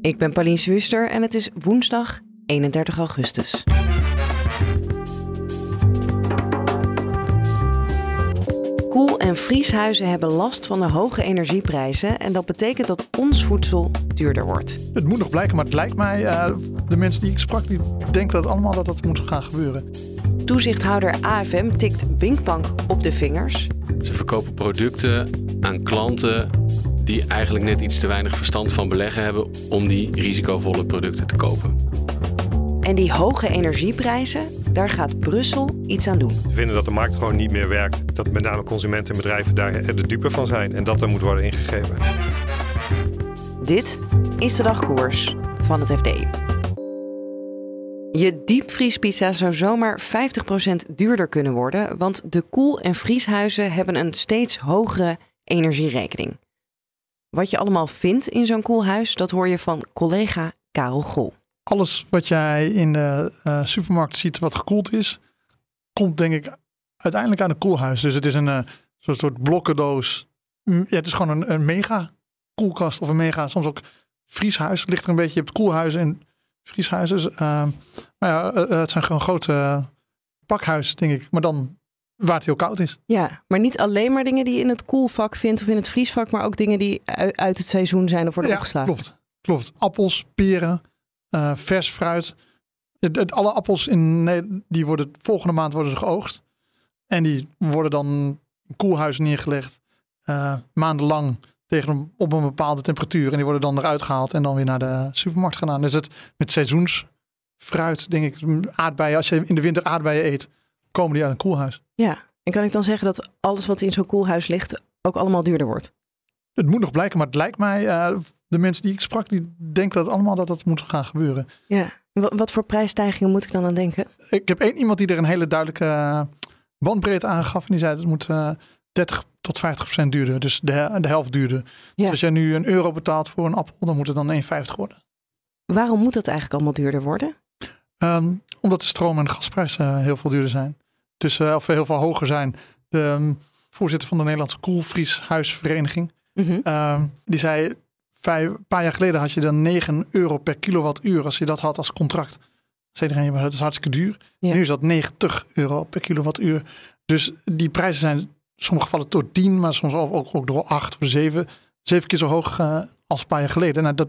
Ik ben Pauline Swuster en het is woensdag 31 augustus. Koel- en vrieshuizen hebben last van de hoge energieprijzen en dat betekent dat ons voedsel duurder wordt. Het moet nog blijken, maar het lijkt mij, uh, de mensen die ik sprak, die denken dat allemaal dat dat moet gaan gebeuren. Toezichthouder AFM tikt Binkbank op de vingers. Ze verkopen producten aan klanten die eigenlijk net iets te weinig verstand van beleggen hebben om die risicovolle producten te kopen. En die hoge energieprijzen, daar gaat Brussel iets aan doen. We vinden dat de markt gewoon niet meer werkt. Dat met name consumenten en bedrijven daar de dupe van zijn en dat er moet worden ingegeven. Dit is de dagkoers van het FD. Je diepvriespizza zou zomaar 50% duurder kunnen worden, want de koel- en vrieshuizen hebben een steeds hogere energierekening. Wat je allemaal vindt in zo'n koelhuis, dat hoor je van collega Karel Gol. Alles wat jij in de uh, supermarkt ziet wat gekoeld is, komt denk ik uiteindelijk aan een koelhuis. Dus het is een uh, soort blokkendoos. Ja, het is gewoon een, een mega koelkast of een mega, soms ook vrieshuis. Het ligt er een beetje, je hebt koelhuizen en vrieshuizen. Dus, maar ja, het zijn gewoon grote pakhuis, denk ik. Maar dan waar het heel koud is. Ja, maar niet alleen maar dingen die je in het koelvak vindt of in het vriesvak, maar ook dingen die uit het seizoen zijn of worden ja, opgeslagen. Klopt, klopt. Appels, peren, uh, vers fruit. Het, het, alle appels in nee, die worden volgende maand worden ze geoogst. En die worden dan in koelhuis neergelegd. Uh, maandenlang tegen een, op een bepaalde temperatuur. En die worden dan eruit gehaald en dan weer naar de supermarkt gedaan. Dus het met seizoensfruit, denk ik, aardbeien. Als je in de winter aardbeien eet, komen die uit een koelhuis. Ja, en kan ik dan zeggen dat alles wat in zo'n koelhuis ligt ook allemaal duurder wordt? Het moet nog blijken, maar het lijkt mij, uh, de mensen die ik sprak, die denken dat allemaal dat dat moet gaan gebeuren. Ja, wat voor prijsstijgingen moet ik dan aan denken? Ik heb één iemand die er een hele duidelijke bandbreedte aan gaf en die zei dat het moet uh, 30 tot 50 procent duurder, dus de, de helft duurder. Ja. Dus als jij nu een euro betaalt voor een appel, dan moet het dan 1,50 worden. Waarom moet dat eigenlijk allemaal duurder worden? Um, omdat de stroom- en de gasprijzen heel veel duurder zijn. Dus uh, of heel veel hoger zijn. De um, voorzitter van de Nederlandse Koelvrieshuisvereniging. Mm -hmm. um, die zei, vijf, een paar jaar geleden had je dan 9 euro per kilowattuur als je dat had als contract. Zei iedereen, dat is hartstikke duur. Ja. Nu is dat 90 euro per kilowattuur. Dus die prijzen zijn in sommige gevallen door 10, maar soms ook, ook door 8 of 7. Zeven keer zo hoog uh, als een paar jaar geleden. Nou, dat,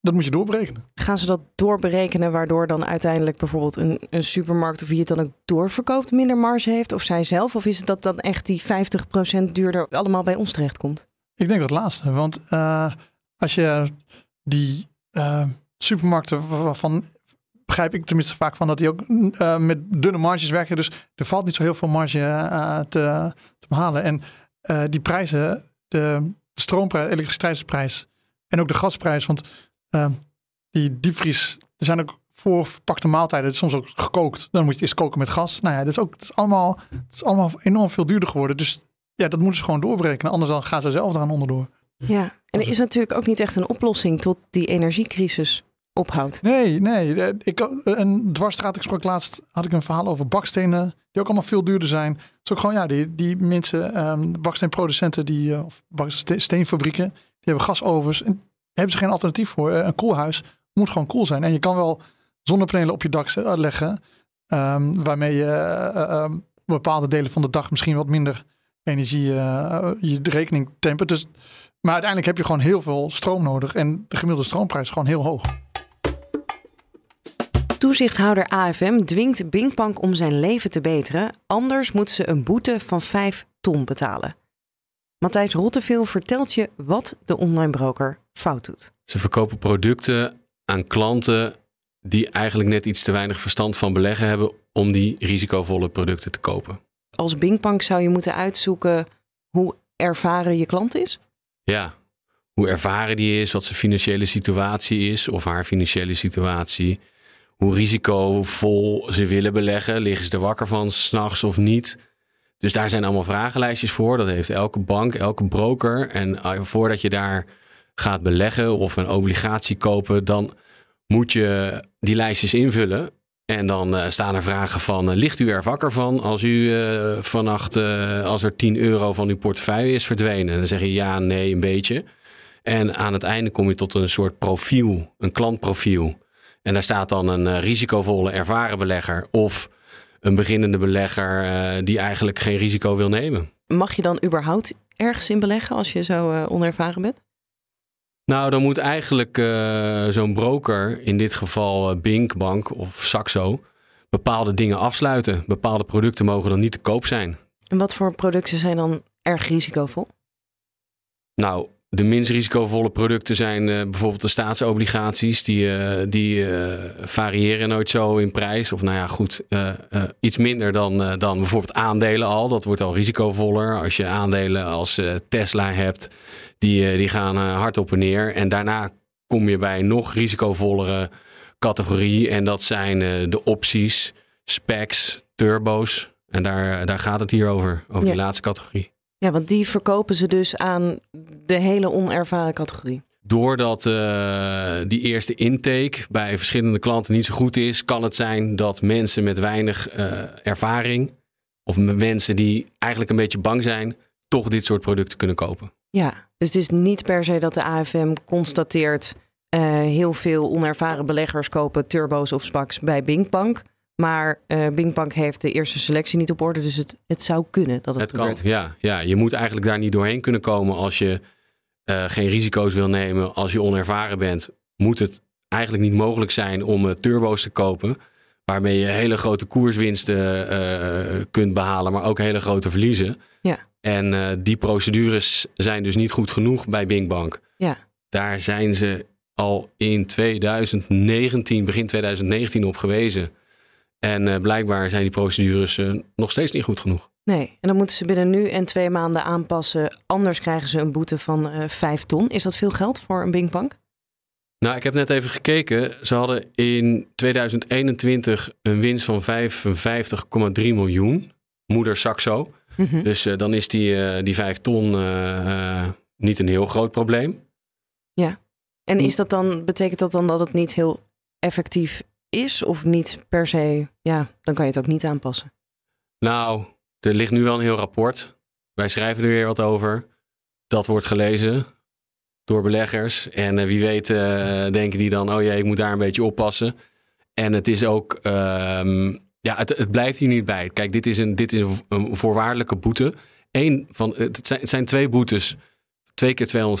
dat moet je doorberekenen. Gaan ze dat doorberekenen waardoor dan uiteindelijk bijvoorbeeld een, een supermarkt of wie het dan ook doorverkoopt minder marge heeft? Of zij zelf? Of is het dat dan echt die 50% duurder allemaal bij ons terechtkomt? Ik denk dat laatste. Want uh, als je die uh, supermarkten waarvan begrijp ik tenminste vaak van dat die ook uh, met dunne marges werken. Dus er valt niet zo heel veel marge te, te, behalen. En die prijzen, de, stroomprijs, elektriciteitsprijs en ook de gasprijs. Want die diepvries, er zijn ook voor verpakte maaltijden, soms ook gekookt. Dan moet je het eerst koken met gas. Nou ja, dat is ook dat is allemaal, dat is allemaal enorm veel duurder geworden. Dus ja, dat moeten ze gewoon doorberekenen. Anders dan gaan ze zelf eraan onderdoor. Ja, en er is natuurlijk ook niet echt een oplossing tot die energiecrisis ophoudt. Nee, nee. Ik, een dwarsstraat, ik sprak laatst, had ik een verhaal over bakstenen, die ook allemaal veel duurder zijn. Het is ook gewoon, ja, die, die mensen, um, baksteenproducenten, die, of baksteenfabrieken, die hebben gasovens. En hebben ze geen alternatief voor. Een koelhuis moet gewoon koel zijn. En je kan wel zonnepanelen op je dak leggen, um, waarmee je uh, um, bepaalde delen van de dag misschien wat minder energie uh, je rekening tempert. Dus, maar uiteindelijk heb je gewoon heel veel stroom nodig en de gemiddelde stroomprijs is gewoon heel hoog. Toezichthouder AFM dwingt Binkbank om zijn leven te beteren, anders moet ze een boete van 5 ton betalen. Matthijs Rotteveel vertelt je wat de online broker fout doet. Ze verkopen producten aan klanten die eigenlijk net iets te weinig verstand van beleggen hebben om die risicovolle producten te kopen. Als Binkbank zou je moeten uitzoeken hoe ervaren je klant is? Ja, hoe ervaren die is, wat zijn financiële situatie is of haar financiële situatie. Hoe risicovol ze willen beleggen. Liggen ze er wakker van s'nachts of niet? Dus daar zijn allemaal vragenlijstjes voor. Dat heeft elke bank, elke broker. En eh, voordat je daar gaat beleggen of een obligatie kopen, dan moet je die lijstjes invullen. En dan uh, staan er vragen van, uh, ligt u er wakker van als u uh, als er 10 euro van uw portefeuille is verdwenen? En dan zeg je ja, nee, een beetje. En aan het einde kom je tot een soort profiel, een klantprofiel. En daar staat dan een risicovolle ervaren belegger of een beginnende belegger die eigenlijk geen risico wil nemen. Mag je dan überhaupt ergens in beleggen als je zo onervaren bent? Nou, dan moet eigenlijk uh, zo'n broker, in dit geval uh, Bink Bank of Saxo, bepaalde dingen afsluiten. Bepaalde producten mogen dan niet te koop zijn. En wat voor producten zijn dan erg risicovol? Nou, de minst risicovolle producten zijn uh, bijvoorbeeld de staatsobligaties. Die, die variëren nooit zo in prijs. Of nou ja, goed, iets minder dan, dan bijvoorbeeld aandelen al. Dat wordt al risicovoller. Als je aandelen als Tesla hebt, die, die gaan hard op en neer. En daarna kom je bij een nog risicovollere categorie. En dat zijn de opties, specs, turbo's. En daar, daar gaat het hier over, over Ja. die laatste categorie. Ja, want die verkopen ze dus aan de hele onervaren categorie. Doordat eh, die eerste intake bij verschillende klanten niet zo goed is, kan het zijn dat mensen met weinig eh, ervaring of mensen die eigenlijk een beetje bang zijn, toch dit soort producten kunnen kopen. Ja, dus het is niet per se dat de AFM constateert... eh, heel veel onervaren beleggers kopen turbo's of SPACs bij Binkbank. Maar eh Binkbank heeft de eerste selectie niet op orde. Dus het, het zou kunnen dat het, Het kan, gebeurt. ja, ja. Je moet eigenlijk daar niet doorheen kunnen komen als je eh, geen risico's wil nemen. Als je onervaren bent, moet het eigenlijk niet mogelijk zijn om eh, turbo's te kopen. Waarmee je hele grote koerswinsten kunt behalen, maar ook hele grote verliezen. Ja. En die procedures zijn dus niet goed genoeg bij Binkbank. Ja. Daar zijn ze al in 2019, begin 2019 op gewezen. En eh, blijkbaar zijn die procedures eh, nog steeds niet goed genoeg. Nee, en dan moeten ze binnen nu en twee maanden aanpassen. Anders krijgen ze een boete van eh 5 ton. Is dat veel geld voor een Binkbank? Nou, ik heb net even gekeken. Ze hadden in 2021 een winst van 55,3 miljoen. Moeder Saxo. Mhm. Dus dan is die, die 5 ton niet een heel groot probleem. En is dat dan, betekent dat dan dat het niet heel effectief is? Of niet per se, ja, dan kan je het ook niet aanpassen. Nou, er ligt nu wel een heel rapport. Wij schrijven er weer wat over. Dat wordt gelezen door beleggers. En eh, wie weet eh, denken die dan, oh jee, ik moet daar een beetje oppassen. En het is ook, ehm, ja, het, het blijft hier niet bij. Kijk, dit is een, dit is een voorwaardelijke boete. Eén van, het, zijn, het zijn twee boetes. Twee keer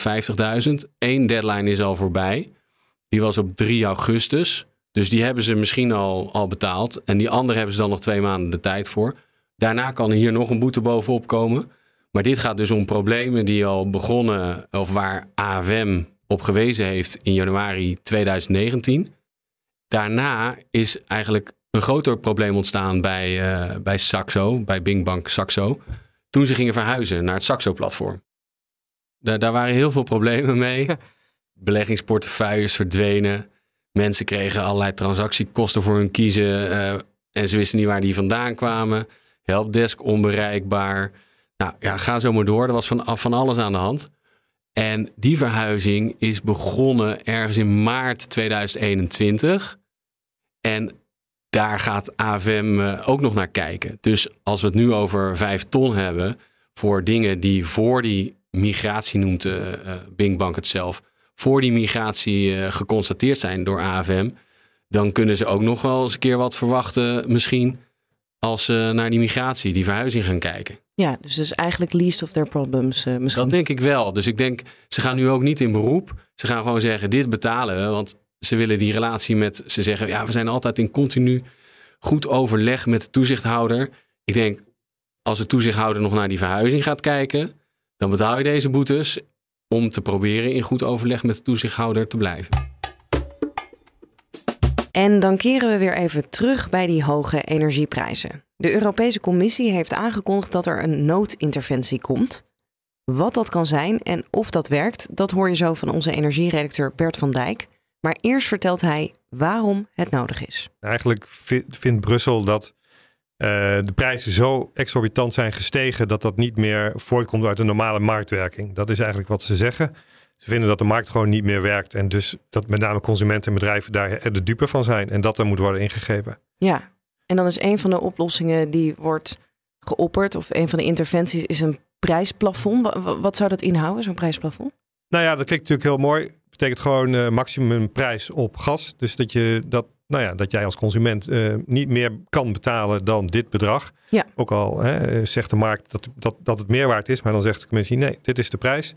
250.000. Eén deadline is al voorbij. Die was op 3 augustus. Dus die hebben ze misschien al, al betaald. En die andere hebben ze dan nog twee maanden de tijd voor. Daarna kan er hier nog een boete bovenop komen. Maar dit gaat dus om problemen die al begonnen, of waar AFM op gewezen heeft in januari 2019. Daarna is eigenlijk een groter probleem ontstaan bij, eh, bij Saxo, bij Bingbank Saxo, toen ze gingen verhuizen naar het Saxo-platform. Daar, daar waren heel veel problemen mee. Beleggingsportefeuilles verdwenen. Mensen kregen allerlei transactiekosten voor hun kiezen. eh, en ze wisten niet waar die vandaan kwamen. Helpdesk onbereikbaar. Nou ja, ga zo maar door. Er was van, van alles aan de hand. En die verhuizing is begonnen ergens in maart 2021. En daar gaat AFM eh, ook nog naar kijken. Dus als we het nu over vijf ton hebben voor dingen die voor die migratie noemt eh, Bingbank het zelf, voor die migratie eh, geconstateerd zijn door AFM, dan kunnen ze ook nog wel eens een keer wat verwachten, misschien, als ze naar die migratie, die verhuizing gaan kijken. Ja, dus dus eigenlijk least of their problems eh, misschien. Dat denk ik wel. Dus ik denk, ze gaan nu ook niet in beroep. Ze gaan gewoon zeggen, dit betalen we. Want ze willen die relatie met, ze zeggen, ja, we zijn altijd in continu goed overleg met de toezichthouder. Ik denk, als de toezichthouder nog naar die verhuizing gaat kijken, dan betaal je deze boetes om te proberen in goed overleg met de toezichthouder te blijven. En dan keren we weer even terug bij die hoge energieprijzen. De Europese Commissie heeft aangekondigd dat er een noodinterventie komt. Wat dat kan zijn en of dat werkt, dat hoor je zo van onze energieredacteur Bert van Dijk. Maar eerst vertelt hij waarom het nodig is. Eigenlijk vindt Brussel dat uh, de prijzen zo exorbitant zijn gestegen dat dat niet meer voortkomt uit een normale marktwerking. Dat is eigenlijk wat ze zeggen. Ze vinden dat de markt gewoon niet meer werkt en dus dat met name consumenten en bedrijven daar de dupe van zijn en dat er moet worden ingegrepen. Ja, en dan is een van de oplossingen die wordt geopperd of een van de interventies is een prijsplafond. Wat zou dat inhouden, zo'n prijsplafond? Nou ja, dat klinkt natuurlijk heel mooi. betekent gewoon uh, maximumprijs op gas. Dus dat, je, dat, nou ja, dat jij als consument uh, niet meer kan betalen dan dit bedrag. Ja. Ook al hè, zegt de markt dat, dat, dat het meer waard is, maar dan zegt de commissie nee, dit is de prijs.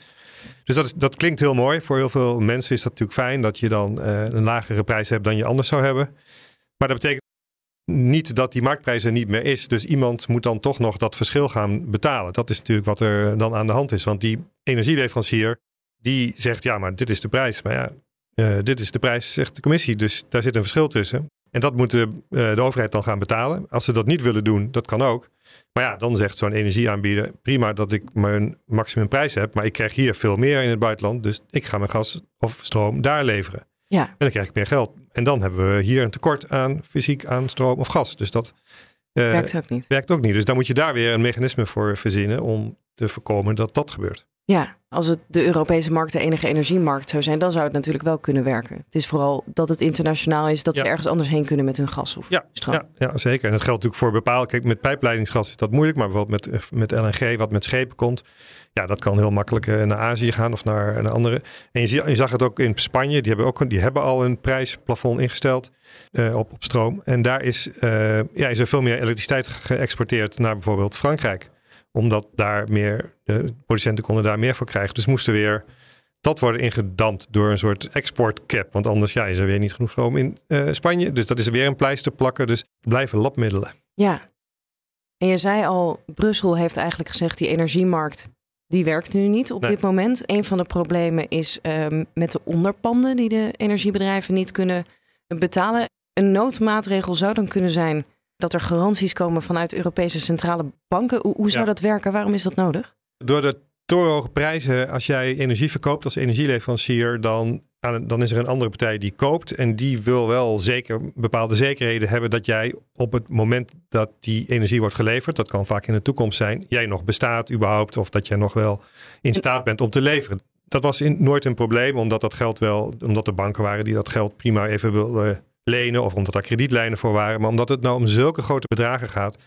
Dus dat, is, dat klinkt heel mooi. Voor heel veel mensen is dat natuurlijk fijn dat je dan uh, een lagere prijs hebt dan je anders zou hebben. Maar dat betekent niet dat die marktprijs er niet meer is. Dus iemand moet dan toch nog dat verschil gaan betalen. Dat is natuurlijk wat er dan aan de hand is. Want die energieleverancier die zegt ja, maar dit is de prijs. Maar ja, uh, dit is de prijs, zegt de commissie. Dus daar zit een verschil tussen. En dat moet de, uh, de overheid dan gaan betalen. Als ze dat niet willen doen, dat kan ook. Maar ja, dan zegt zo'n energieaanbieder: prima dat ik mijn maximumprijs heb, maar ik krijg hier veel meer in het buitenland. Dus ik ga mijn gas of stroom daar leveren. Ja. En dan krijg ik meer geld. En dan hebben we hier een tekort aan fysiek aan stroom of gas. Dus dat uh, werkt ook niet. Werkt ook niet. Dus dan moet je daar weer een mechanisme voor verzinnen om te voorkomen dat dat gebeurt. Ja, als het de Europese markt de enige energiemarkt zou zijn, dan zou het natuurlijk wel kunnen werken. Het is vooral dat het internationaal is, dat ze ergens anders heen kunnen met hun gas of ja, stroom. Ja, ja, zeker. En dat geldt natuurlijk voor bepaalde. Kijk, met pijpleidingsgas is dat moeilijk, maar bijvoorbeeld met, met LNG, wat met schepen komt, ja, dat kan heel makkelijk eh, naar Azië gaan of naar een andere. En je, je zag het ook in Spanje, die hebben, ook, die hebben al een prijsplafond ingesteld uh, op, op stroom. En daar is, uh, ja, is er veel meer elektriciteit geëxporteerd naar bijvoorbeeld Frankrijk omdat daar meer, de producenten konden daar meer voor krijgen. Dus moesten weer dat worden ingedampt door een soort exportcap. Want anders ja, is er weer niet genoeg stroom in uh, Spanje. Dus dat is weer een pleister plakken. Dus blijven labmiddelen. Ja. En je zei al, Brussel heeft eigenlijk gezegd... die energiemarkt, die werkt nu niet op Nee. dit moment. Een van de problemen is um, met de onderpanden... die de energiebedrijven niet kunnen betalen. Een noodmaatregel zou dan kunnen zijn dat er garanties komen vanuit Europese centrale banken. Hoe, hoe zou Ja. dat werken? Waarom is dat nodig? Door de torenhoge prijzen, als jij energie verkoopt als energieleverancier, dan, dan is er een andere partij die koopt. En die wil wel zeker bepaalde zekerheden hebben dat jij op het moment dat die energie wordt geleverd, dat kan vaak in de toekomst zijn, jij nog bestaat überhaupt. Of dat jij nog wel in staat bent om te leveren. Dat was in, nooit een probleem, omdat dat geld wel, omdat er banken waren die dat geld prima even wilden lenen. Of omdat daar kredietlijnen voor waren. Maar omdat het nou om zulke grote bedragen gaat,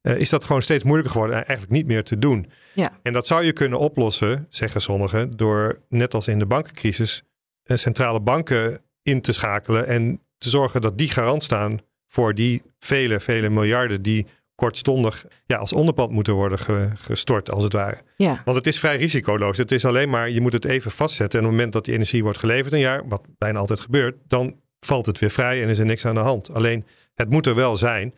eh, is dat gewoon steeds moeilijker geworden en eigenlijk niet meer te doen. Ja. En dat zou je kunnen oplossen, zeggen sommigen, door net als in de bankencrisis eh, centrale banken in te schakelen en te zorgen dat die garant staan voor die vele, vele miljarden die kortstondig ja, als onderpand moeten worden ge- gestort, als het ware. Ja, Want het is vrij risicoloos. Het is alleen maar, je moet het even vastzetten. En op het moment dat die energie wordt geleverd een jaar, wat bijna altijd gebeurt, dan valt het weer vrij en is er niks aan de hand. Alleen, het moet er wel zijn.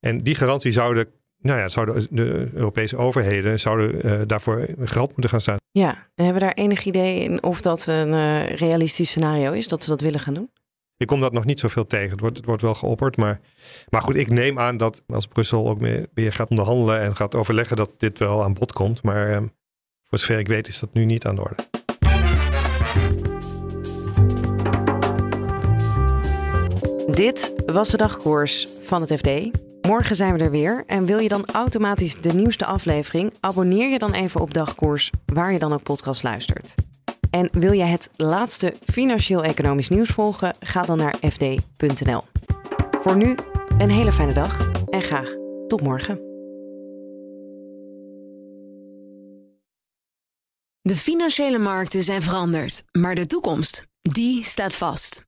En die garantie zouden, nou ja, zouden de Europese overheden zouden eh, daarvoor geld moeten gaan staan. ja. En hebben we daar enig idee in of dat een eh, realistisch scenario is dat ze dat willen gaan doen? Ik kom dat nog niet zoveel tegen. Het wordt, het wordt wel geopperd. Maar, maar goed, ik neem aan dat als Brussel ook meer, weer gaat onderhandelen en gaat overleggen dat dit wel aan bod komt. Maar eh, voor zover ik weet is dat nu niet aan de orde. Dit was de dagkoers van het FD. Morgen zijn we er weer. En wil je dan automatisch de nieuwste aflevering? Abonneer je dan even op Dagkoers, waar je dan ook podcast luistert. En wil je het laatste financieel-economisch nieuws volgen? Ga dan naar fd.nl. Voor nu een hele fijne dag en graag tot morgen. De financiële markten zijn veranderd, maar de toekomst, die staat vast.